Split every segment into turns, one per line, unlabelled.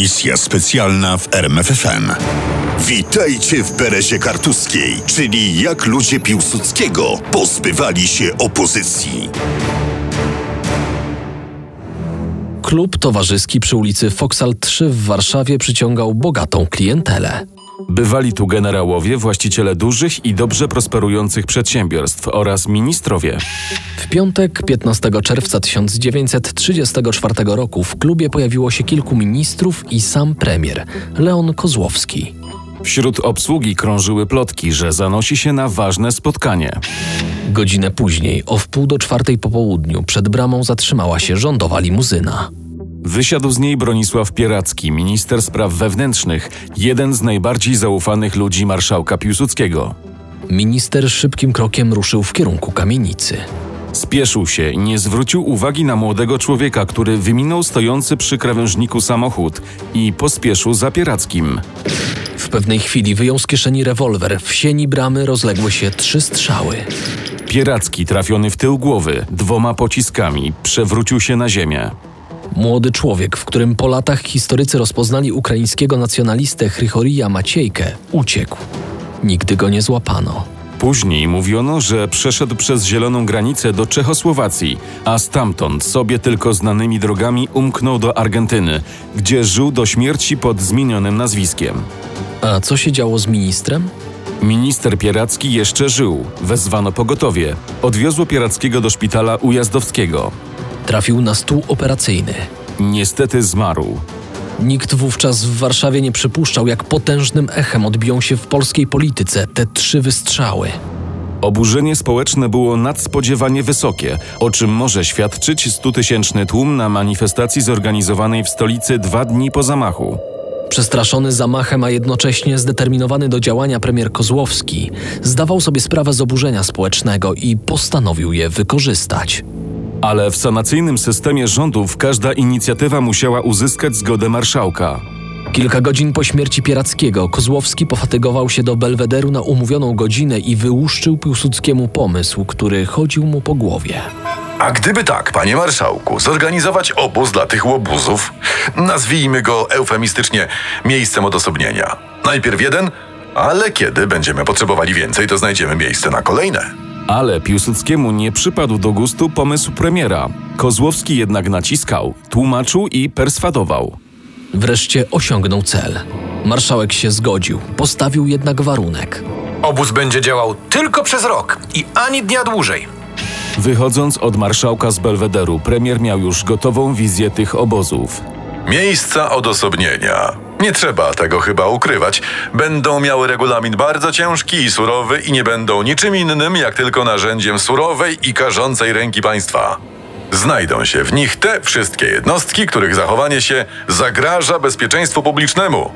Misja specjalna w RMFFM. Witajcie w Berezie Kartuskiej, czyli jak ludzie Piłsudskiego pozbywali się opozycji.
Klub towarzyski przy ulicy Foksal 3 w Warszawie przyciągał bogatą klientelę.
Bywali tu generałowie, właściciele dużych i dobrze prosperujących przedsiębiorstw oraz ministrowie.
W piątek 15 czerwca 1934 roku w klubie pojawiło się kilku ministrów i sam premier Leon Kozłowski.
Wśród obsługi krążyły plotki, że zanosi się na ważne spotkanie.
Godzinę później, o wpół do czwartej po południu, przed bramą zatrzymała się rządowa limuzyna.
Wysiadł z niej Bronisław Pieracki, minister spraw wewnętrznych, jeden z najbardziej zaufanych ludzi marszałka Piłsudskiego.
Minister szybkim krokiem ruszył w kierunku kamienicy.
Spieszył się i nie zwrócił uwagi na młodego człowieka, który wyminął stojący przy krawężniku samochód i pospieszył za Pierackim.
W pewnej chwili wyjął z kieszeni rewolwer. W sieni bramy rozległy się trzy strzały.
Pieracki, trafiony w tył głowy dwoma pociskami, przewrócił się na ziemię.
Młody człowiek, w którym po latach historycy rozpoznali ukraińskiego nacjonalistę Chrychorija Maciejkę, uciekł. Nigdy go nie złapano.
Później mówiono, że przeszedł przez zieloną granicę do Czechosłowacji, a stamtąd sobie tylko znanymi drogami umknął do Argentyny, gdzie żył do śmierci pod zmienionym nazwiskiem.
A co się działo z ministrem?
Minister Pieracki jeszcze żył. Wezwano pogotowie. Odwiozło Pierackiego do szpitala ujazdowskiego.
Trafił na stół operacyjny.
Niestety zmarł.
Nikt wówczas w Warszawie nie przypuszczał, jak potężnym echem odbiją się w polskiej polityce te trzy wystrzały.
Oburzenie społeczne było nadspodziewanie wysokie, o czym może świadczyć stutysięczny tłum na manifestacji zorganizowanej w stolicy dwa dni po zamachu.
Przestraszony zamachem, a jednocześnie zdeterminowany do działania premier Kozłowski zdawał sobie sprawę z oburzenia społecznego i postanowił je wykorzystać.
Ale w sanacyjnym systemie rządów każda inicjatywa musiała uzyskać zgodę marszałka.
Kilka godzin po śmierci Pierackiego Kozłowski pofatygował się do Belwederu na umówioną godzinę i wyłuszczył Piłsudskiemu pomysł, który chodził mu po głowie.
A gdyby tak, panie marszałku, zorganizować obóz dla tych łobuzów, nazwijmy go eufemistycznie miejscem odosobnienia. Najpierw jeden, ale kiedy będziemy potrzebowali więcej, to znajdziemy miejsce na kolejne.
Ale Piłsudskiemu nie przypadł do gustu pomysł premiera. Kozłowski jednak naciskał, tłumaczył i perswadował.
Wreszcie osiągnął cel. Marszałek się zgodził, postawił jednak warunek.
Obóz będzie działał tylko przez rok i ani dnia dłużej.
Wychodząc od marszałka z Belwederu, premier miał już gotową wizję tych obozów.
Miejsca odosobnienia. Nie trzeba tego chyba ukrywać. Będą miały regulamin bardzo ciężki i surowy i nie będą niczym innym, jak tylko narzędziem surowej i karzącej ręki państwa. Znajdą się w nich te wszystkie jednostki, których zachowanie się zagraża bezpieczeństwu publicznemu.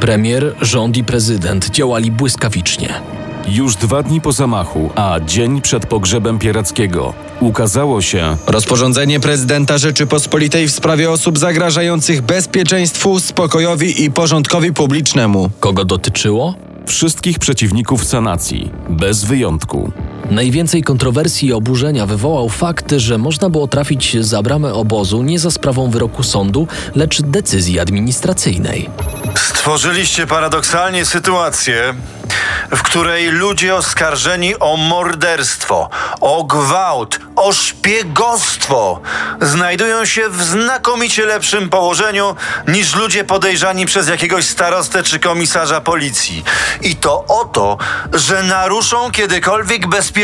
Premier, rząd i prezydent działali błyskawicznie.
Już dwa dni po zamachu, a dzień przed pogrzebem Pierackiego, ukazało się,
Rozporządzenie prezydenta Rzeczypospolitej w sprawie osób zagrażających bezpieczeństwu, spokojowi i porządkowi publicznemu.
Kogo dotyczyło?
wszystkich przeciwników sanacji, bez wyjątku.
Najwięcej kontrowersji i oburzenia wywołał fakt, że można było trafić za bramę obozu nie za sprawą wyroku sądu, lecz decyzji administracyjnej.
Stworzyliście paradoksalnie sytuację, w której ludzie oskarżeni o morderstwo, o gwałt, o szpiegostwo znajdują się w znakomicie lepszym położeniu niż ludzie podejrzani przez jakiegoś starostę czy komisarza policji. I to o to, że naruszą kiedykolwiek bezpieczeństwo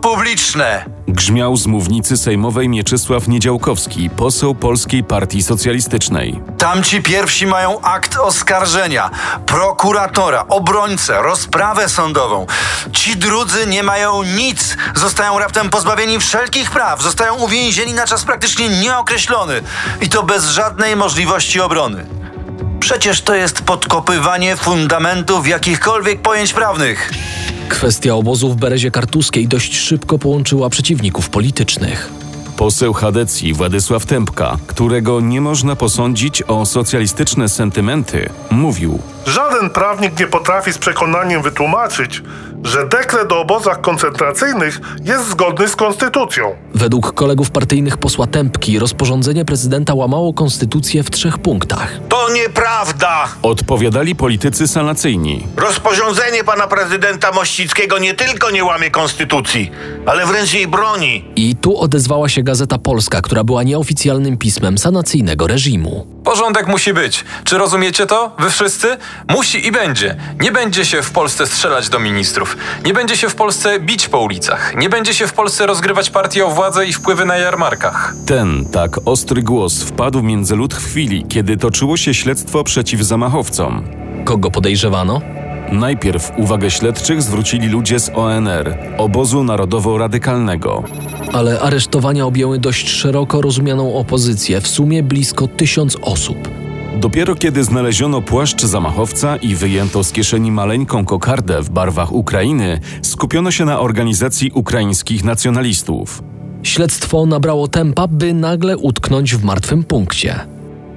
publiczne.
Grzmiał z mównicy sejmowej Mieczysław Niedziałkowski, poseł Polskiej Partii Socjalistycznej.
Tamci pierwsi mają akt oskarżenia, prokuratora, obrońcę, rozprawę sądową. Ci drudzy nie mają nic, zostają raptem pozbawieni wszelkich praw, zostają uwięzieni na czas praktycznie nieokreślony i to bez żadnej możliwości obrony. Przecież to jest podkopywanie fundamentów jakichkolwiek pojęć prawnych.
Kwestia obozu w Berezie Kartuskiej dość szybko połączyła przeciwników politycznych.
Poseł Hadecji Władysław Tempka, którego nie można posądzić o socjalistyczne sentymenty, mówił:
Żaden prawnik nie potrafi z przekonaniem wytłumaczyć, że dekret o obozach koncentracyjnych jest zgodny z konstytucją.
Według kolegów partyjnych posła Tempki rozporządzenie prezydenta łamało konstytucję w trzech punktach.
To nieprawda!
Odpowiadali politycy sanacyjni.
Rozporządzenie pana prezydenta Mościckiego nie tylko nie łamie konstytucji, ale wręcz jej broni.
I tu odezwała się Gazeta Polska, która była nieoficjalnym pismem sanacyjnego reżimu.
Porządek musi być. Czy rozumiecie to? Wy wszyscy? Musi i będzie. Nie będzie się w Polsce strzelać do ministrów. Nie będzie się w Polsce bić po ulicach. Nie będzie się w Polsce rozgrywać partii o władzę i wpływy na jarmarkach.
Ten tak ostry głos wpadł między lud w chwili, kiedy toczyło się śledztwo przeciw zamachowcom.
Kogo podejrzewano?
Najpierw uwagę śledczych zwrócili ludzie z ONR, obozu narodowo-radykalnego.
Ale aresztowania objęły dość szeroko rozumianą opozycję, w sumie blisko tysiąc osób.
Dopiero kiedy znaleziono płaszcz zamachowca i wyjęto z kieszeni maleńką kokardę w barwach Ukrainy, skupiono się na organizacji ukraińskich nacjonalistów.
Śledztwo nabrało tempa, by nagle utknąć w martwym punkcie.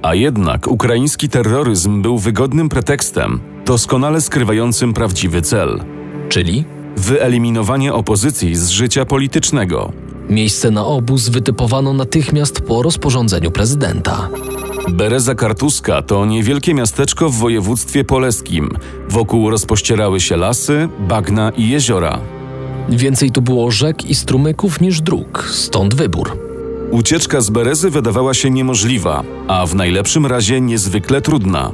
A jednak ukraiński terroryzm był wygodnym pretekstem, doskonale skrywającym prawdziwy cel
Czyli
wyeliminowanie opozycji z życia politycznego.
Miejsce na obóz wytypowano natychmiast po rozporządzeniu prezydenta.
Bereza Kartuska to niewielkie miasteczko w województwie polskim. Wokół rozpościerały się lasy, bagna i jeziora.
Więcej tu było rzek i strumyków niż dróg, stąd wybór.
Ucieczka z Berezy wydawała się niemożliwa, a w najlepszym razie niezwykle trudna.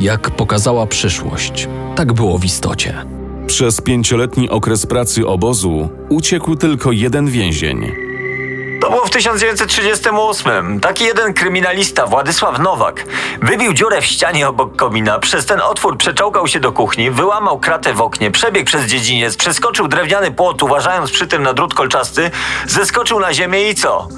Jak pokazała przyszłość, tak było w istocie.
Przez pięcioletni okres pracy obozu uciekł tylko jeden więzień.
To było w 1938. Taki jeden kryminalista, Władysław Nowak, wybił dziurę w ścianie obok komina, przez ten otwór przeczołgał się do kuchni, wyłamał kratę w oknie, przebiegł przez dziedziniec, przeskoczył drewniany płot, uważając przy tym na drut kolczasty, zeskoczył na ziemię i co?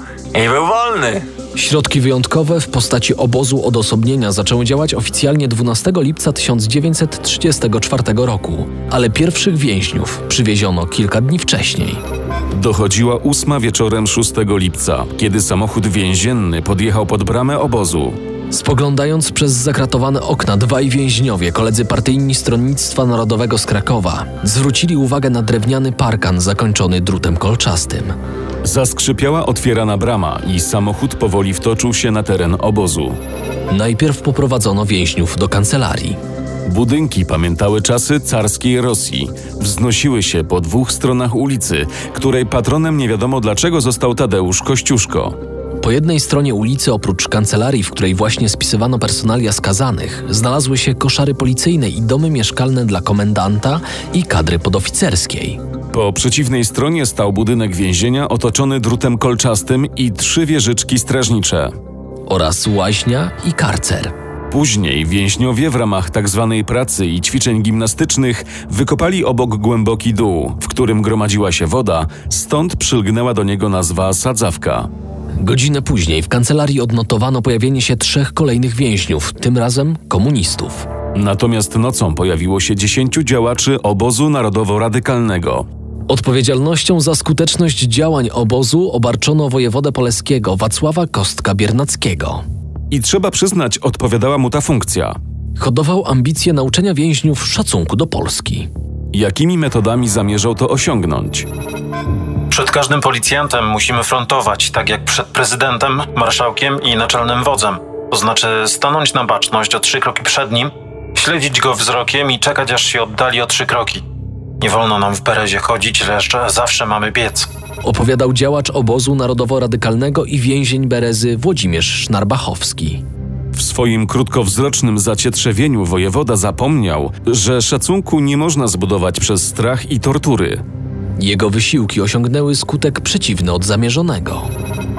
I był wolny.
Środki wyjątkowe w postaci obozu odosobnienia zaczęły działać oficjalnie 12 lipca 1934 roku, ale pierwszych więźniów przywieziono kilka dni wcześniej.
Dochodziła ósma wieczorem 6 lipca, kiedy samochód więzienny podjechał pod bramę obozu.
Spoglądając przez zakratowane okna, dwaj więźniowie, koledzy partyjni Stronnictwa Narodowego z Krakowa, zwrócili uwagę na drewniany parkan zakończony drutem kolczastym.
Zaskrzypiała otwierana brama i samochód powoli wtoczył się na teren obozu.
Najpierw poprowadzono więźniów do kancelarii.
Budynki pamiętały czasy carskiej Rosji. Wznosiły się po dwóch stronach ulicy, której patronem nie wiadomo dlaczego został Tadeusz Kościuszko.
Po jednej stronie ulicy, oprócz kancelarii, w której właśnie spisywano personalia skazanych, znalazły się koszary policyjne i domy mieszkalne dla komendanta i kadry podoficerskiej.
Po przeciwnej stronie stał budynek więzienia otoczony drutem kolczastym i trzy wieżyczki strażnicze.
Oraz łaźnia i karcer.
Później więźniowie w ramach tzw. pracy i ćwiczeń gimnastycznych wykopali obok głęboki dół, w którym gromadziła się woda, stąd przylgnęła do niego nazwa sadzawka.
Godzinę później w kancelarii odnotowano pojawienie się trzech kolejnych więźniów, tym razem komunistów.
Natomiast nocą pojawiło się dziesięciu działaczy obozu narodowo-radykalnego.
Odpowiedzialnością za skuteczność działań obozu obarczono wojewodę poleskiego Wacława Kostka-Biernackiego.
I trzeba przyznać, odpowiadała mu ta funkcja.
Hodował ambicje nauczenia więźniów szacunku do Polski.
Jakimi metodami zamierzał to osiągnąć?
Przed każdym policjantem musimy frontować, tak jak przed prezydentem, marszałkiem i naczelnym wodzem. To znaczy stanąć na baczność o trzy kroki przed nim, śledzić go wzrokiem i czekać aż się oddali o trzy kroki. Nie wolno nam w Berezie chodzić, lecz zawsze mamy biec.
Opowiadał działacz obozu narodowo-radykalnego i więzień Berezy Włodzimierz Sznarbachowski.
W swoim krótkowzrocznym zacietrzewieniu wojewoda zapomniał, że szacunku nie można zbudować przez strach i tortury.
Jego wysiłki osiągnęły skutek przeciwny od zamierzonego.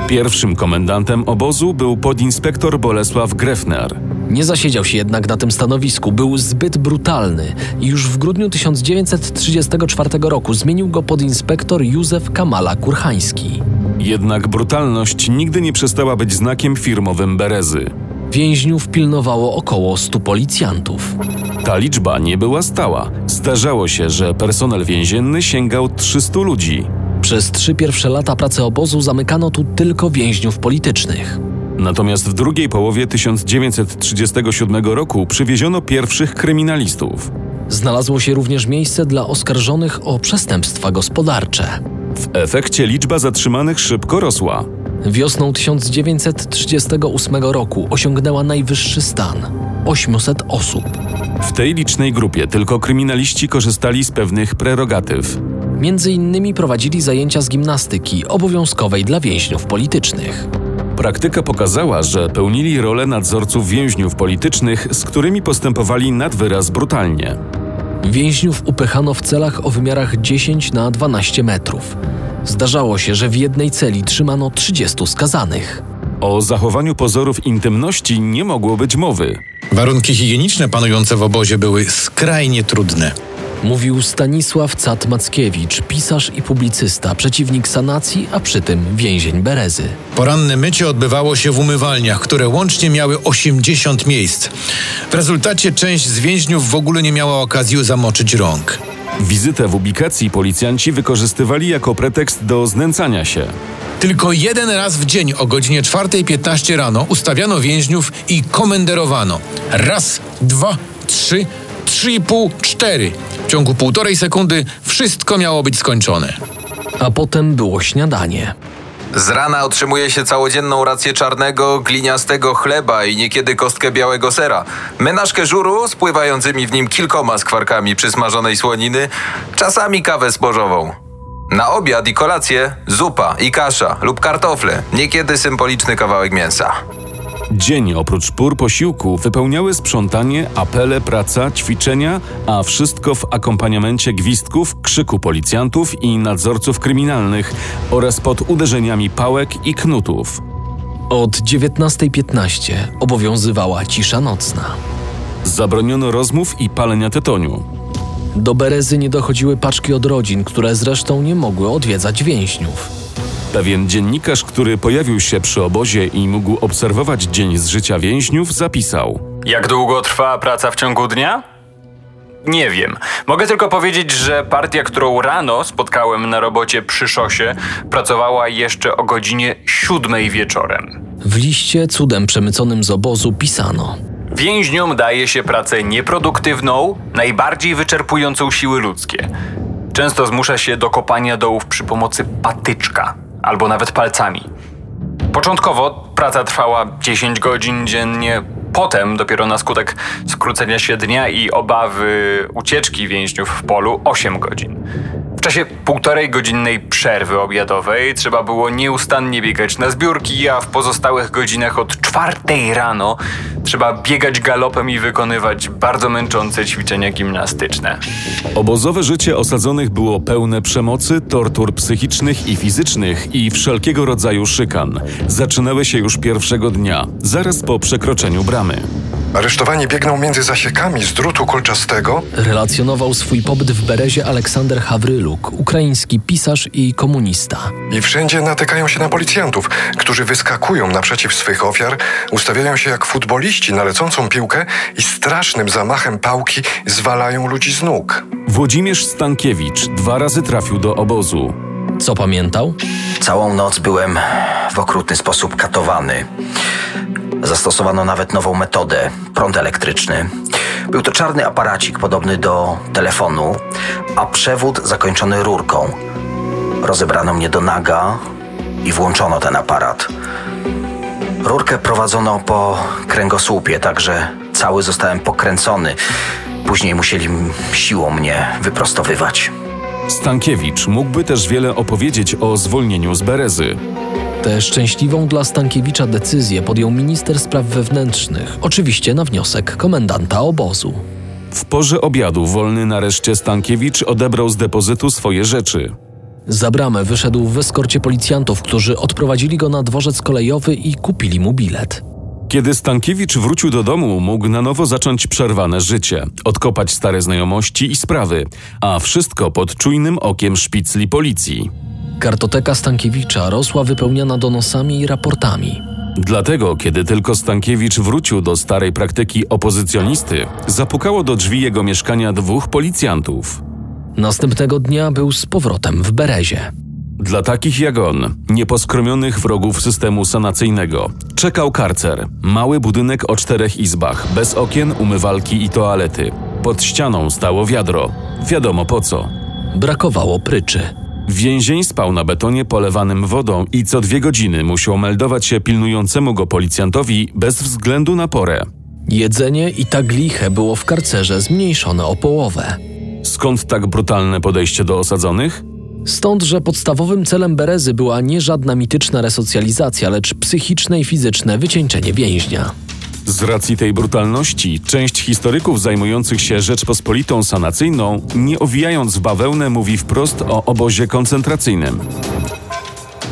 Pierwszym komendantem obozu był podinspektor Bolesław Grefner.
Nie zasiedział się jednak na tym stanowisku, był zbyt brutalny i już w grudniu 1934 roku zmienił go podinspektor Józef Kamala Kurchański.
Jednak brutalność nigdy nie przestała być znakiem firmowym Berezy.
Więźniów pilnowało około 100 policjantów.
Ta liczba nie była stała. Zdarzało się, że personel więzienny sięgał 300 ludzi.
Przez trzy pierwsze lata pracy obozu zamykano tu tylko więźniów politycznych.
Natomiast w drugiej połowie 1937 roku przywieziono pierwszych kryminalistów.
Znalazło się również miejsce dla oskarżonych o przestępstwa gospodarcze.
W efekcie liczba zatrzymanych szybko rosła.
Wiosną 1938 roku osiągnęła najwyższy stan 800 osób.
W tej licznej grupie tylko kryminaliści korzystali z pewnych prerogatyw.
Między innymi prowadzili zajęcia z gimnastyki obowiązkowej dla więźniów politycznych.
Praktyka pokazała, że pełnili rolę nadzorców więźniów politycznych, z którymi postępowali nad wyraz brutalnie.
Więźniów upychano w celach o wymiarach 10 na 12 metrów. Zdarzało się, że w jednej celi trzymano 30 skazanych.
O zachowaniu pozorów intymności nie mogło być mowy.
Warunki higieniczne panujące w obozie były skrajnie trudne.
Mówił Stanisław Cat-Mackiewicz, pisarz i publicysta, przeciwnik sanacji, a przy tym więzień Berezy.
Poranne mycie odbywało się w umywalniach, które łącznie miały 80 miejsc. W rezultacie część z więźniów w ogóle nie miała okazji zamoczyć rąk.
Wizytę w ubikacji policjanci wykorzystywali jako pretekst do znęcania się.
Tylko jeden raz w dzień o godzinie 4.15 rano ustawiano więźniów i komenderowano. Raz, dwa, trzy, trzy i pół, cztery. W ciągu półtorej sekundy wszystko miało być skończone.
A potem było śniadanie.
Z rana otrzymuje się całodzienną rację czarnego, gliniastego chleba i niekiedy kostkę białego sera. Menażkę żuru z pływającymi w nim kilkoma skwarkami przysmażonej słoniny, czasami kawę zbożową. Na obiad i kolację zupa i kasza lub kartofle, niekiedy symboliczny kawałek mięsa.
Dzień oprócz pór posiłku wypełniały sprzątanie, apele, praca, ćwiczenia, a wszystko w akompaniamencie gwizdków, krzyku policjantów i nadzorców kryminalnych oraz pod uderzeniami pałek i knutów.
Od 19.15 obowiązywała cisza nocna.
Zabroniono rozmów i palenia tytoniu.
Do Berezy nie dochodziły paczki od rodzin, które zresztą nie mogły odwiedzać więźniów.
Pewien dziennikarz, który pojawił się przy obozie i mógł obserwować dzień z życia więźniów, zapisał:
Jak długo trwa praca w ciągu dnia? Nie wiem. Mogę tylko powiedzieć, że partia, którą rano spotkałem na robocie przy szosie, pracowała jeszcze o godzinie siódmej wieczorem.
W liście cudem przemyconym z obozu pisano:
Więźniom daje się pracę nieproduktywną, najbardziej wyczerpującą siły ludzkie. Często zmusza się do kopania dołów przy pomocy patyczka albo nawet palcami. Początkowo praca trwała 10 godzin dziennie, potem dopiero na skutek skrócenia się dnia i obawy ucieczki więźniów w polu 8 godzin. W czasie półtorej godzinnej przerwy obiadowej trzeba było nieustannie biegać na zbiórki, a w pozostałych godzinach od czwartej rano trzeba biegać galopem i wykonywać bardzo męczące ćwiczenia gimnastyczne.
Obozowe życie osadzonych było pełne przemocy, tortur psychicznych i fizycznych i wszelkiego rodzaju szykan. Zaczynały się już pierwszego dnia, zaraz po przekroczeniu bramy.
Aresztowani biegną między zasiekami z drutu kolczastego.
Relacjonował swój pobyt w Berezie Aleksander Hawryluk, ukraiński pisarz i komunista.
I wszędzie natykają się na policjantów, którzy wyskakują naprzeciw swych ofiar, ustawiają się jak futboliści na lecącą piłkę i strasznym zamachem pałki zwalają ludzi z nóg.
Włodzimierz Stankiewicz dwa razy trafił do obozu.
Co pamiętał?
Całą noc byłem w okrutny sposób katowany. Zastosowano nawet nową metodę prąd elektryczny. Był to czarny aparacik podobny do telefonu, a przewód zakończony rurką. Rozebrano mnie do naga i włączono ten aparat. Rurkę prowadzono po kręgosłupie, także cały zostałem pokręcony. Później musieli siłą mnie wyprostowywać.
Stankiewicz mógłby też wiele opowiedzieć o zwolnieniu z Berezy.
Tę szczęśliwą dla Stankiewicza decyzję podjął minister spraw wewnętrznych, oczywiście na wniosek komendanta obozu.
W porze obiadu wolny nareszcie Stankiewicz odebrał z depozytu swoje rzeczy.
Za bramę wyszedł w eskorcie policjantów, którzy odprowadzili go na dworzec kolejowy i kupili mu bilet.
Kiedy Stankiewicz wrócił do domu, mógł na nowo zacząć przerwane życie, odkopać stare znajomości i sprawy, a wszystko pod czujnym okiem szpicli policji.
Kartoteka Stankiewicza rosła wypełniana donosami i raportami.
Dlatego, kiedy tylko Stankiewicz wrócił do starej praktyki opozycjonisty, zapukało do drzwi jego mieszkania dwóch policjantów.
Następnego dnia był z powrotem w Berezie.
Dla takich jak on, nieposkromionych wrogów systemu sanacyjnego, czekał karcer. Mały budynek o czterech izbach, bez okien, umywalki i toalety. Pod ścianą stało wiadro. Wiadomo po co.
Brakowało pryczy.
Więzień spał na betonie polewanym wodą i co dwie godziny musiał meldować się pilnującemu go policjantowi bez względu na porę.
Jedzenie i tak liche było w karcerze zmniejszone o połowę.
Skąd tak brutalne podejście do osadzonych?
Stąd, że podstawowym celem Berezy była nie żadna mityczna resocjalizacja, lecz psychiczne i fizyczne wycieńczenie więźnia.
Z racji tej brutalności, część historyków zajmujących się Rzeczpospolitą sanacyjną, nie owijając w bawełnę, mówi wprost o obozie koncentracyjnym.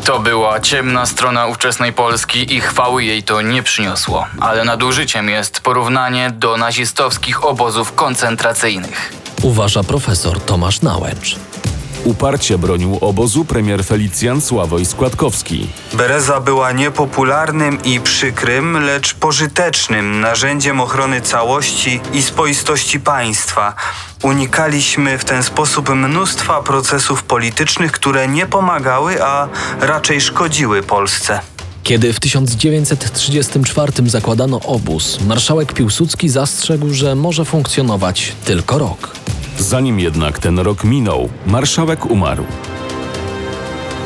To była ciemna strona ówczesnej Polski i chwały jej to nie przyniosło, ale nadużyciem jest porównanie do nazistowskich obozów koncentracyjnych.
Uważa profesor Tomasz Nałęcz.
Uparcie bronił obozu premier Felicjan Sławoj Składkowski.
Bereza była niepopularnym i przykrym, lecz pożytecznym narzędziem ochrony całości i spoistości państwa. Unikaliśmy w ten sposób mnóstwa procesów politycznych, które nie pomagały, a raczej szkodziły Polsce.
Kiedy w 1934 zakładano obóz, marszałek Piłsudski zastrzegł, że może funkcjonować tylko rok.
Zanim jednak ten rok minął, marszałek umarł.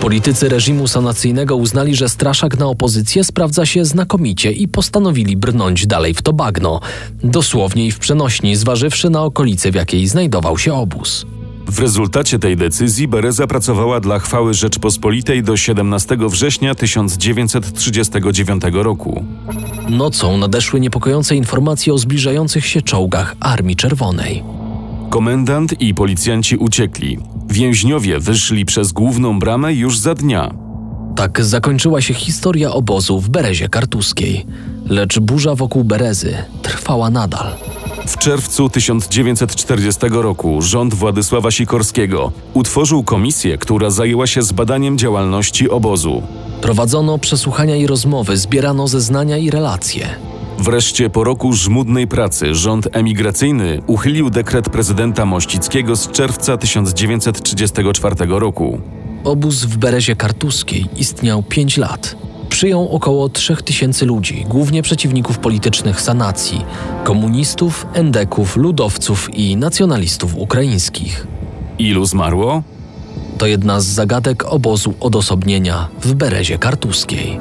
Politycy reżimu sanacyjnego uznali, że straszak na opozycję sprawdza się znakomicie i postanowili brnąć dalej w to bagno, dosłownie i w przenośni, zważywszy na okolice, w jakiej znajdował się obóz.
W rezultacie tej decyzji Bereza pracowała dla chwały Rzeczpospolitej do 17 września 1939 roku.
Nocą nadeszły niepokojące informacje o zbliżających się czołgach Armii Czerwonej.
Komendant i policjanci uciekli. Więźniowie wyszli przez główną bramę już za dnia.
Tak zakończyła się historia obozu w Berezie Kartuskiej. Lecz burza wokół Berezy trwała nadal.
W czerwcu 1940 roku rząd Władysława Sikorskiego utworzył komisję, która zajęła się zbadaniem działalności obozu.
Prowadzono przesłuchania i rozmowy, zbierano zeznania i relacje.
Wreszcie po roku żmudnej pracy rząd emigracyjny uchylił dekret prezydenta Mościckiego z czerwca 1934 roku.
Obóz w Berezie Kartuskiej istniał 5 lat. Przyjął około 3000 ludzi, głównie przeciwników politycznych sanacji, komunistów, endeków, ludowców i nacjonalistów ukraińskich.
Ilu zmarło?
To jedna z zagadek obozu odosobnienia w Berezie Kartuskiej.